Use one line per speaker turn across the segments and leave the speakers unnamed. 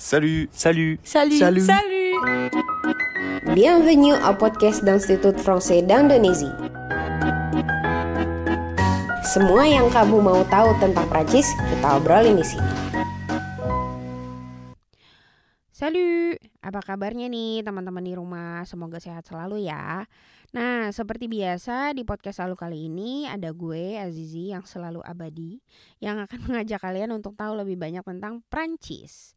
Salut
Salut
Salut.
Salut.
Salut.
Bienvenue au podcast d'Institut Français d'Indonésie. Semua yang kamu mau tahu tentang Prancis, kita obrolin di sini.
Salut, apa kabarnya nih teman-teman di rumah? Semoga sehat selalu ya. Nah, seperti biasa di podcast selalu kali ini ada gue Azizi yang selalu abadi yang akan mengajak kalian untuk tahu lebih banyak tentang Prancis.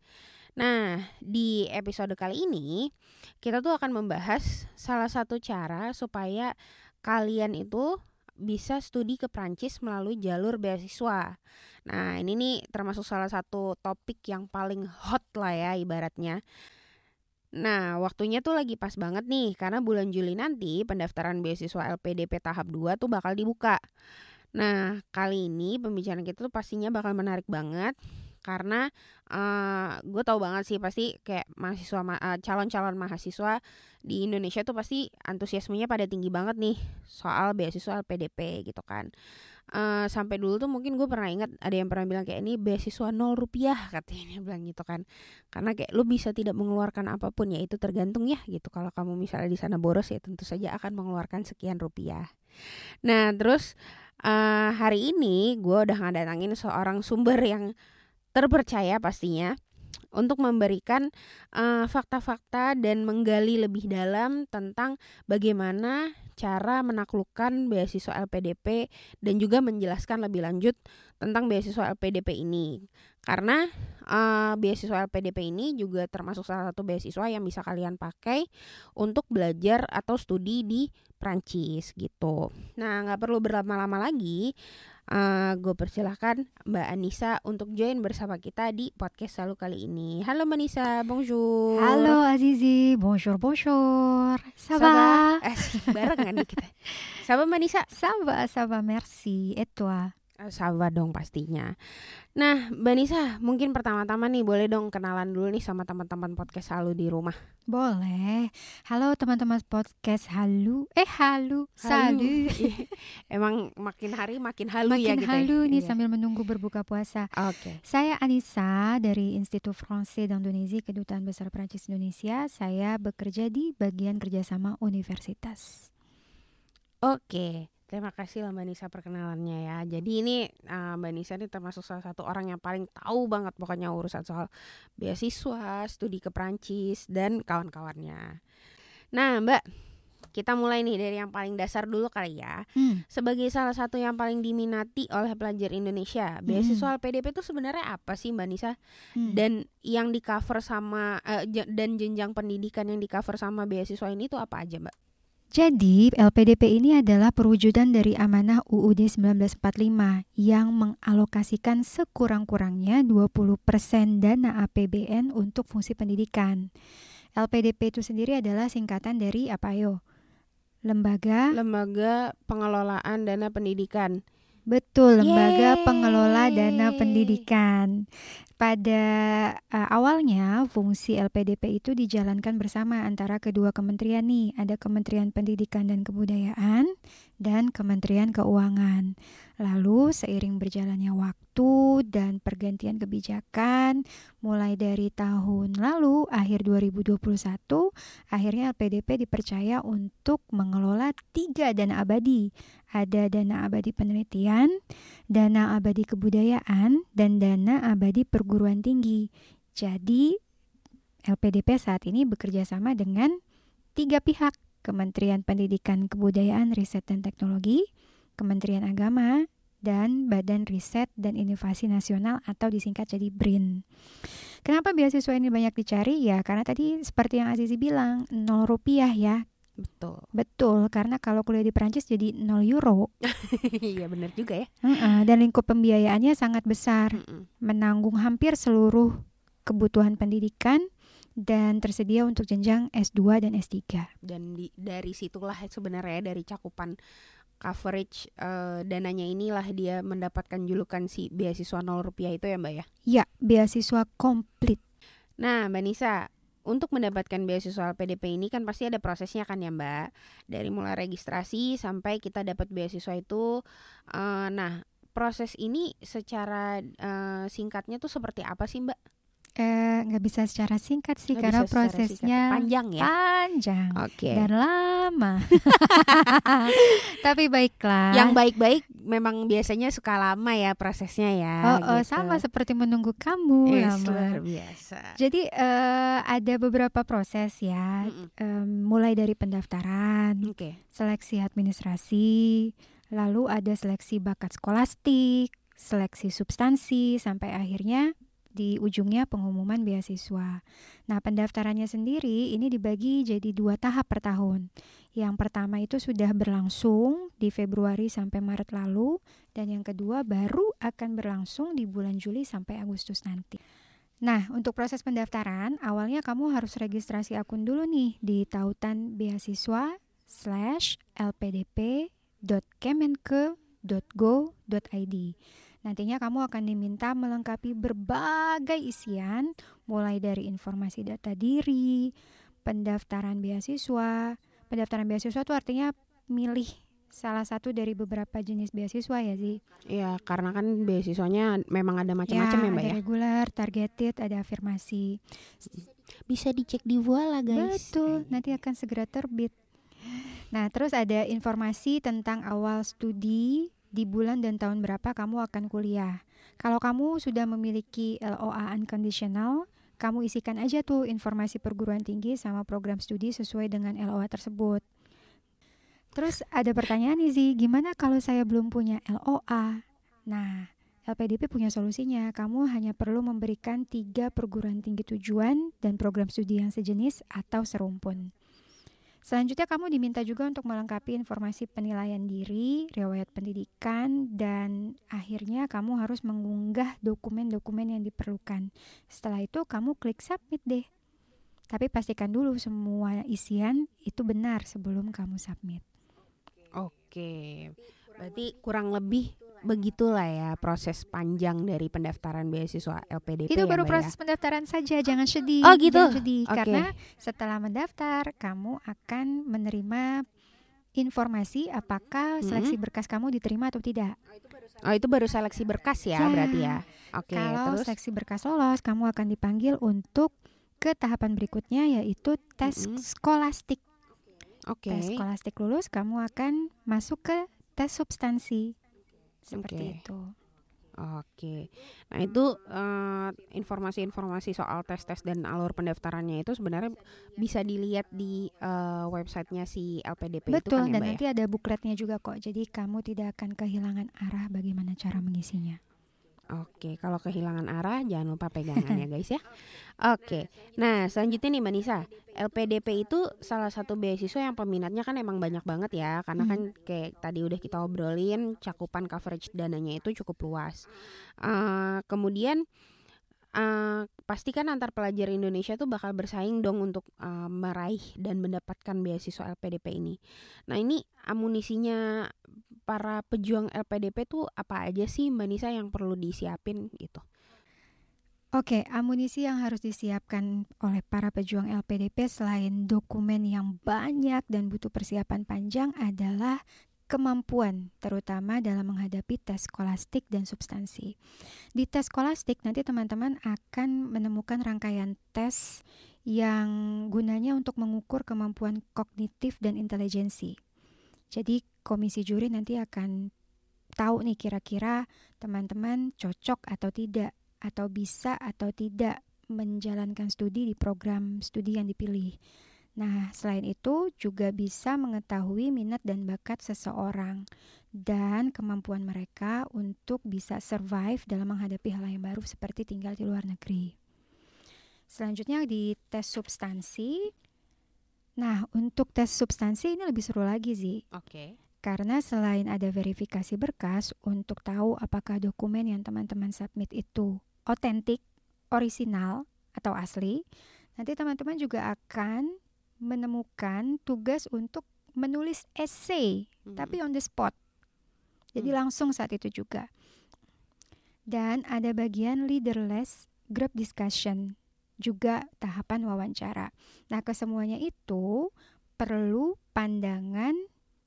Nah, di episode kali ini kita tuh akan membahas salah satu cara supaya kalian itu bisa studi ke Prancis melalui jalur beasiswa. Nah, ini nih termasuk salah satu topik yang paling hot lah ya ibaratnya. Nah, waktunya tuh lagi pas banget nih karena bulan Juli nanti pendaftaran beasiswa LPDP tahap 2 tuh bakal dibuka. Nah, kali ini pembicaraan kita tuh pastinya bakal menarik banget karena uh, gue tau banget sih pasti kayak mahasiswa uh, calon-calon mahasiswa di Indonesia tuh pasti antusiasmenya pada tinggi banget nih soal beasiswa LPDP gitu kan. Uh, sampai dulu tuh mungkin gue pernah ingat ada yang pernah bilang kayak ini beasiswa nol rupiah katanya bilang gitu kan. Karena kayak lu bisa tidak mengeluarkan apa pun ya itu tergantung ya gitu. Kalau kamu misalnya di sana boros ya tentu saja akan mengeluarkan sekian rupiah. Nah terus uh, hari ini gue udah ngadatangin seorang sumber yang terpercaya pastinya untuk memberikan fakta-fakta uh, dan menggali lebih dalam tentang bagaimana cara menaklukkan beasiswa LPDP dan juga menjelaskan lebih lanjut tentang beasiswa LPDP ini. Karena uh, beasiswa LPDP ini juga termasuk salah satu beasiswa yang bisa kalian pakai untuk belajar atau studi di Prancis gitu. Nah, nggak perlu berlama-lama lagi. Uh, gue persilahkan Mbak Anissa untuk join bersama kita di podcast selalu kali ini. Halo Mbak Anissa, bonjour.
Halo Azizi, bonjour bonjour. Saba.
Eh, barengan nih kita. Saba Mbak Anissa.
Saba, saba, merci. Et toi?
Saba dong pastinya. Nah, Mbak Nisa, mungkin pertama-tama nih boleh dong kenalan dulu nih sama teman-teman podcast Halu di rumah.
Boleh. Halo teman-teman podcast Halu. Eh Halu, salut.
Emang makin hari makin halu
makin
ya gitu.
halu
ya?
nih
Iya.
sambil menunggu berbuka puasa.
Oke.
Saya Anissa dari Institut Français d'Indonésie, Kedutaan Besar Prancis Indonesia. Saya bekerja di bagian kerjasama universitas.
Oke. Terima kasih lah Mbak Nisa perkenalannya ya. Jadi ini uh, Mbak Nisa ini termasuk salah satu orang yang paling tahu banget pokoknya urusan soal beasiswa, studi ke Prancis dan kawan-kawannya. Nah Mbak, kita mulai nih dari yang paling dasar dulu kali ya.
Hmm.
Sebagai salah satu yang paling diminati oleh pelajar Indonesia, beasiswa LPDP itu sebenarnya apa sih Mbak Nisa?
Hmm.
Dan yang di cover sama uh, dan jenjang pendidikan yang di cover sama beasiswa ini tuh apa aja Mbak?
Jadi, LPDP ini adalah perwujudan dari amanah UUD 1945 yang mengalokasikan sekurang-kurangnya 20% dana APBN untuk fungsi pendidikan. LPDP itu sendiri adalah singkatan dari apa yo? Lembaga
Lembaga Pengelolaan Dana Pendidikan.
Betul, Lembaga
Yeay.
Pengelola Dana Pendidikan. Pada uh, awalnya fungsi LPDP itu dijalankan bersama antara kedua kementerian nih, ada Kementerian Pendidikan dan Kebudayaan dan Kementerian Keuangan. Lalu seiring berjalannya waktu dan pergantian kebijakan mulai dari tahun lalu akhir 2021 akhirnya LPDP dipercaya untuk mengelola tiga dana abadi. Ada dana abadi penelitian, dana abadi kebudayaan, dan dana abadi perguruan tinggi. Jadi LPDP saat ini bekerja sama dengan tiga pihak, Kementerian Pendidikan Kebudayaan, Riset dan Teknologi, Kementerian Agama, dan Badan Riset dan Inovasi Nasional atau disingkat jadi BRIN. Kenapa beasiswa ini banyak dicari? Ya karena tadi seperti yang Azizi bilang, nol rupiah ya.
Betul.
Betul, karena kalau kuliah di Prancis jadi nol euro.
Iya benar juga ya.
Dan lingkup pembiayaannya sangat besar, menanggung hampir seluruh kebutuhan pendidikan dan tersedia untuk jenjang S2 dan S3.
Dan di, dari situlah sebenarnya dari cakupan coverage eh, dananya inilah dia mendapatkan julukan si beasiswa nol rupiah itu ya Mbak ya.
Ya, beasiswa komplit.
Nah Mbak Nisa, untuk mendapatkan beasiswa LPDP ini kan pasti ada prosesnya kan ya Mbak. Dari mulai registrasi sampai kita dapat beasiswa itu. eh, nah proses ini secara eh, singkatnya tuh seperti apa sih Mbak?
Eh, nggak bisa secara singkat sih
Nggak
karena
singkat.
prosesnya
panjang ya.
panjang
Oke.
dan lama. Tapi baiklah.
Yang baik-baik memang biasanya suka lama ya prosesnya ya.
Oh, oh,
gitu.
sama seperti menunggu kamu
Yes,
lama.
luar biasa.
Jadi eh, ada beberapa proses ya,
Mm-mm.
Em, mulai dari pendaftaran,
Oke.
seleksi administrasi, lalu ada seleksi bakat skolastik, seleksi substansi, sampai akhirnya di ujungnya pengumuman beasiswa. Nah, pendaftarannya sendiri ini dibagi jadi dua tahap per tahun. Yang pertama itu sudah berlangsung di Februari sampai Maret lalu, dan yang kedua baru akan berlangsung di bulan Juli sampai Agustus nanti. Nah, untuk proses pendaftaran, awalnya kamu harus registrasi akun dulu nih di tautan beasiswa slash lpdp.kemenke.go.id. Nantinya kamu akan diminta melengkapi berbagai isian, mulai dari informasi data diri, pendaftaran beasiswa. Pendaftaran beasiswa itu artinya milih salah satu dari beberapa jenis beasiswa ya sih.
Iya, karena kan beasiswanya memang ada macam-macam ya, Mbak
ada
ya.
reguler, targeted, ada afirmasi.
Bisa dicek di Voila, guys.
Betul, nanti akan segera terbit. Nah, terus ada informasi tentang awal studi di bulan dan tahun berapa kamu akan kuliah. Kalau kamu sudah memiliki LOA unconditional, kamu isikan aja tuh informasi perguruan tinggi sama program studi sesuai dengan LOA tersebut. Terus ada pertanyaan nih Zi, gimana kalau saya belum punya LOA? Nah, LPDP punya solusinya. Kamu hanya perlu memberikan tiga perguruan tinggi tujuan dan program studi yang sejenis atau serumpun. Selanjutnya kamu diminta juga untuk melengkapi informasi penilaian diri, riwayat pendidikan, dan akhirnya kamu harus mengunggah dokumen-dokumen yang diperlukan. Setelah itu kamu klik submit deh. Tapi pastikan dulu semua isian itu benar sebelum kamu submit.
Oke. Berarti kurang lebih begitulah ya proses panjang dari pendaftaran beasiswa LPDP
Itu
ya,
baru
Mbak ya?
proses pendaftaran saja, jangan sedih.
Oh, gitu?
Jangan sedih
Oke.
karena setelah mendaftar kamu akan menerima informasi apakah seleksi berkas kamu diterima atau tidak.
Oh, itu baru seleksi berkas ya,
Ya.
berarti ya. Oke,
Kalau
terus
seleksi berkas lolos, kamu akan dipanggil untuk ke tahapan berikutnya yaitu tes
Mm-mm.
skolastik.
oke.
Tes skolastik lulus, kamu akan masuk ke tes substansi. Seperti
Oke.
itu.
Oke. Nah, itu eh, informasi-informasi soal tes-tes dan alur pendaftarannya itu sebenarnya bisa dilihat di eh, websitenya si LPDP itu
Betul,
kan ya,
dan
Mbak ya?
nanti ada bukletnya juga kok. Jadi kamu tidak akan kehilangan arah bagaimana cara mengisinya.
Oke, kalau kehilangan arah jangan lupa pegangan ya guys ya. Oke, nah selanjutnya nih Mbak Nisa, LPDP itu salah satu beasiswa yang peminatnya kan emang banyak banget ya, karena kan kayak tadi udah kita obrolin cakupan coverage dananya itu cukup luas. Eh, kemudian eh, pasti kan antar pelajar Indonesia tuh bakal bersaing dong untuk eh, meraih dan mendapatkan beasiswa LPDP ini. Nah ini amunisinya para pejuang LPDP tuh apa aja sih Mbak Nisa yang perlu disiapin gitu?
Oke, amunisi yang harus disiapkan oleh para pejuang LPDP selain dokumen yang banyak dan butuh persiapan panjang adalah kemampuan, terutama dalam menghadapi tes skolastik dan substansi. Di tes skolastik nanti teman-teman akan menemukan rangkaian tes yang gunanya untuk mengukur kemampuan kognitif dan intelijensi. Jadi komisi juri nanti akan tahu nih kira-kira teman-teman cocok atau tidak atau bisa atau tidak menjalankan studi di program studi yang dipilih. Nah, selain itu juga bisa mengetahui minat dan bakat seseorang dan kemampuan mereka untuk bisa survive dalam menghadapi hal yang baru seperti tinggal di luar negeri. Selanjutnya di tes substansi. Nah, untuk tes substansi ini lebih seru lagi sih.
Oke.
Karena selain ada verifikasi berkas untuk tahu apakah dokumen yang teman-teman submit itu otentik, orisinal, atau asli, nanti teman-teman juga akan menemukan tugas untuk menulis essay, tapi on the spot. Jadi
Hmm.
langsung saat itu juga. Dan ada bagian leaderless group discussion, juga tahapan wawancara. Nah, kesemuanya itu perlu pandangan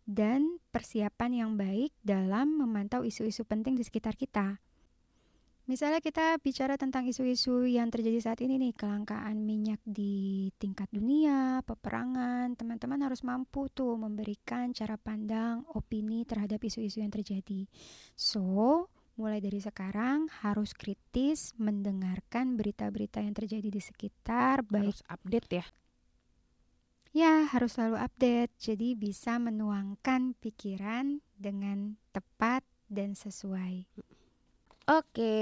dan persiapan yang baik dalam memantau isu-isu penting di sekitar kita. Misalnya kita bicara tentang isu-isu yang terjadi saat ini nih, kelangkaan minyak di tingkat dunia, peperangan, teman-teman harus mampu tuh memberikan cara pandang, opini terhadap isu-isu yang terjadi. So, mulai dari sekarang harus kritis mendengarkan berita-berita yang terjadi di sekitar, baik
Harus update ya.
Ya harus selalu update. Jadi bisa menuangkan pikiran dengan tepat dan sesuai.
Oke.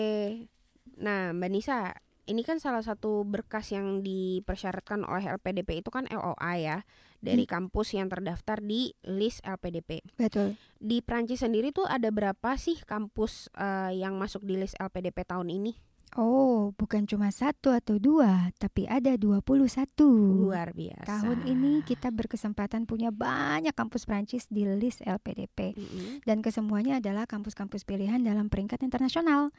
Nah, Mbak Nisa, ini kan salah satu berkas yang dipersyaratkan oleh LPDP itu kan LOA ya, dari kampus yang terdaftar di list LPDP.
Betul.
Di Prancis sendiri tuh ada berapa sih kampus eh, yang masuk di list LPDP tahun ini?
Oh, bukan cuma satu atau dua, tapi ada 21.
Luar biasa.
Tahun ini kita berkesempatan punya banyak kampus Prancis di list LPDP.
Mm-mm.
Dan kesemuanya adalah kampus-kampus pilihan dalam peringkat internasional.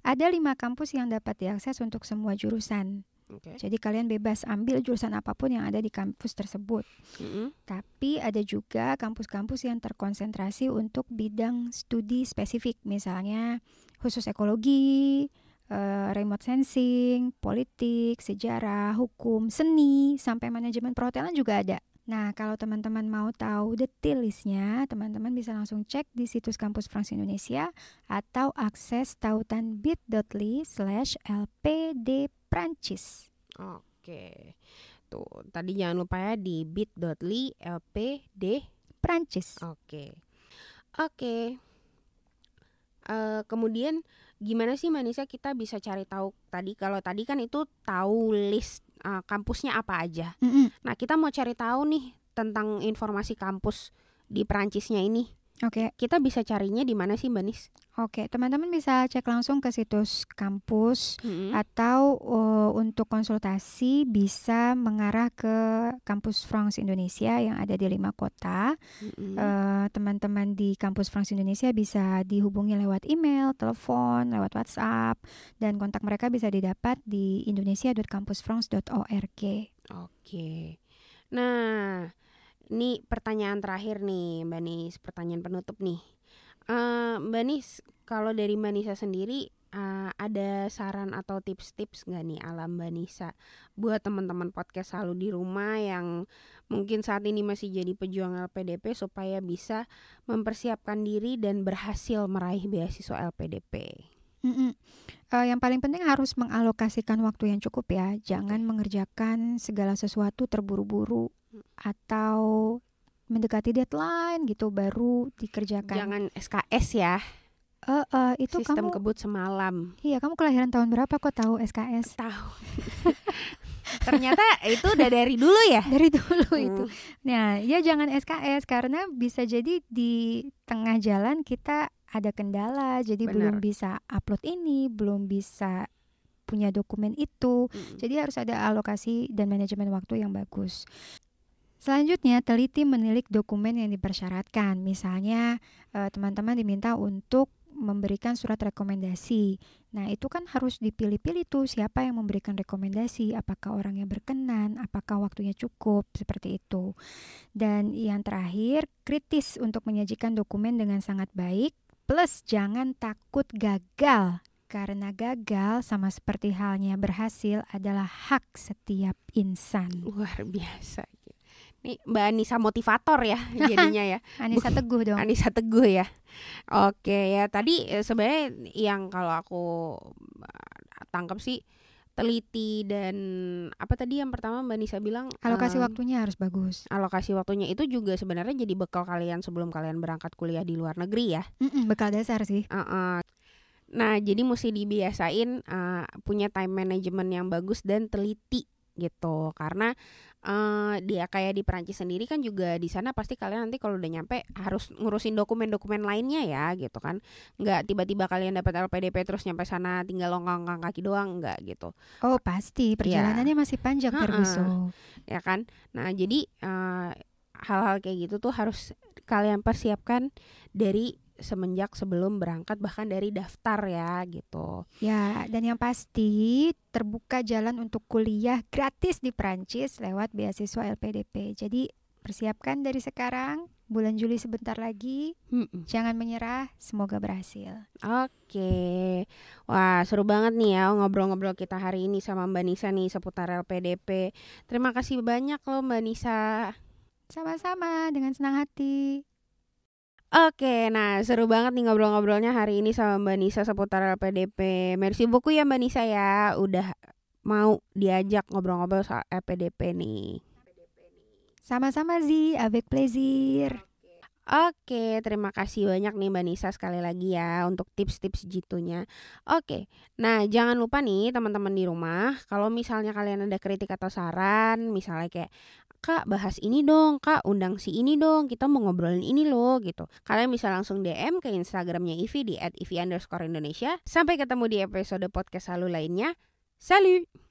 Ada lima kampus yang dapat diakses untuk semua jurusan.
Oke.
Jadi kalian bebas ambil jurusan apa pun yang ada di kampus tersebut.
Mm-mm.
Tapi ada juga kampus-kampus yang terkonsentrasi untuk bidang studi spesifik, misalnya khusus ekologi, eh, remote sensing, politik, sejarah, hukum, seni, sampai manajemen perhotelan juga ada. Nah, kalau teman-teman mau tahu detail listnya, teman-teman bisa langsung cek di situs Kampus France Indonesia atau akses tautan bit.ly slash lpd Prancis.
Oke. Tuh, tadi jangan lupa ya di bit.ly lpd
Prancis.
Oke. Oke. Eh, kemudian gimana sih Manisa kita bisa cari tahu tadi kalau tadi kan itu tahu list eh, kampusnya apa aja.
Mm-mm.
Nah, kita mau cari tahu nih tentang informasi kampus di Perancisnya ini.
Oke,
Kita bisa carinya di mana sih, Mbak Nis?
oke. Teman-teman bisa cek langsung ke situs kampus
Mm-mm.
atau uh, untuk konsultasi bisa mengarah ke kampus France Indonesia yang ada di lima kota. Eh, teman-teman di kampus France Indonesia bisa dihubungi lewat email, telepon, lewat WhatsApp, dan kontak mereka bisa didapat di indonesia.kampusfrance.org.
Oke. Nah, ini pertanyaan terakhir nih, Mbak Nis, pertanyaan penutup nih. Eh, Mbak Nis, kalau dari Mbak Nisa sendiri eh, ada saran atau tips-tips nggak nih ala Mbak Nisa buat teman-teman podcast selalu di rumah yang mungkin saat ini masih jadi pejuang LPDP supaya bisa mempersiapkan diri dan berhasil meraih beasiswa LPDP.
Mm-mm. Eh, yang paling penting harus mengalokasikan waktu yang cukup ya. Jangan mengerjakan segala sesuatu terburu-buru atau mendekati deadline gitu baru dikerjakan.
Jangan SKS ya,
Eh, eh, itu
sistem
kamu
kebut semalam.
iya kamu kelahiran tahun berapa kok tahu SKS?
Tahu. Ternyata itu udah dari dulu ya.
Dari dulu itu.
Hmm.
Nah, ya jangan SKS karena bisa jadi di tengah jalan kita ada kendala, jadi
Benar.
belum bisa upload ini, belum bisa punya dokumen itu.
Mm.
Jadi harus ada alokasi dan manajemen waktu yang bagus. Selanjutnya, teliti menilik dokumen yang dipersyaratkan. Misalnya, eh, teman-teman diminta untuk memberikan surat rekomendasi. Nah, itu kan harus dipilih-pilih tuh siapa yang memberikan rekomendasi, apakah orang yang berkenan, apakah waktunya cukup, seperti itu. Dan yang terakhir, kritis untuk menyajikan dokumen dengan sangat baik, plus jangan takut gagal. Karena gagal sama seperti halnya berhasil adalah hak setiap insan.
Luar biasa. Nih Mbak Anissa motivator ya jadinya ya.
Anissa Teguh dong.
Anissa Teguh ya. Oke ya tadi eh, sebenarnya yang kalau aku eh, tangkap sih teliti dan apa tadi yang pertama Mbak Nisa bilang
Alokasi
eh,
waktunya harus bagus.
alokasi waktunya itu juga sebenarnya jadi bekal kalian sebelum kalian berangkat kuliah di luar negeri ya.
Mm-mm, bekal dasar sih.
Uh-uh. Nah, jadi mesti dibiasain uh, punya time management yang bagus dan teliti gitu. Karena uh, dia kayak di Perancis sendiri kan juga di sana pasti kalian nanti kalau udah nyampe harus ngurusin dokumen-dokumen lainnya ya gitu kan. Nggak tiba-tiba kalian dapat LPDP terus nyampe sana tinggal longgang kaki doang nggak gitu.
Oh pasti perjalanannya masih panjang. Ferguson.
ya kan nah jadi eh, hal-hal kayak gitu tuh harus kalian persiapkan dari semenjak sebelum berangkat bahkan dari daftar ya gitu
Ya, dan yang pasti terbuka jalan untuk kuliah gratis di Prancis lewat beasiswa LPDP. Jadi persiapkan dari sekarang Bulan Juli sebentar lagi.
Mm-mm.
Jangan menyerah, semoga berhasil.
Oke, wah seru banget nih ya ngobrol-ngobrol kita hari ini sama Mbak Nisa nih seputar LPDP. Terima kasih banyak loh Mbak Nisa.
Sama-sama dengan senang hati.
Oke, nah seru banget nih ngobrol-ngobrolnya hari ini sama Mbak Nisa seputar LPDP. Merci beaucoup ya Mbak Nisa ya, udah mau diajak ngobrol-ngobrol soal LPDP nih.
Sama-sama Zi, avec plaisir.
Oke, terima kasih banyak nih Mbak Nisa sekali lagi ya untuk tips-tips jitunya. Oke, nah jangan lupa nih teman-teman di rumah, kalau misalnya kalian ada kritik atau saran, misalnya kayak Kak bahas ini dong, Kak undang si ini dong, kita mau ngobrolin ini loh gitu. Kalian bisa langsung DM ke Instagramnya Ivi di @ivi underscore Indonesia. Sampai ketemu di episode podcast lalu lainnya. Salut!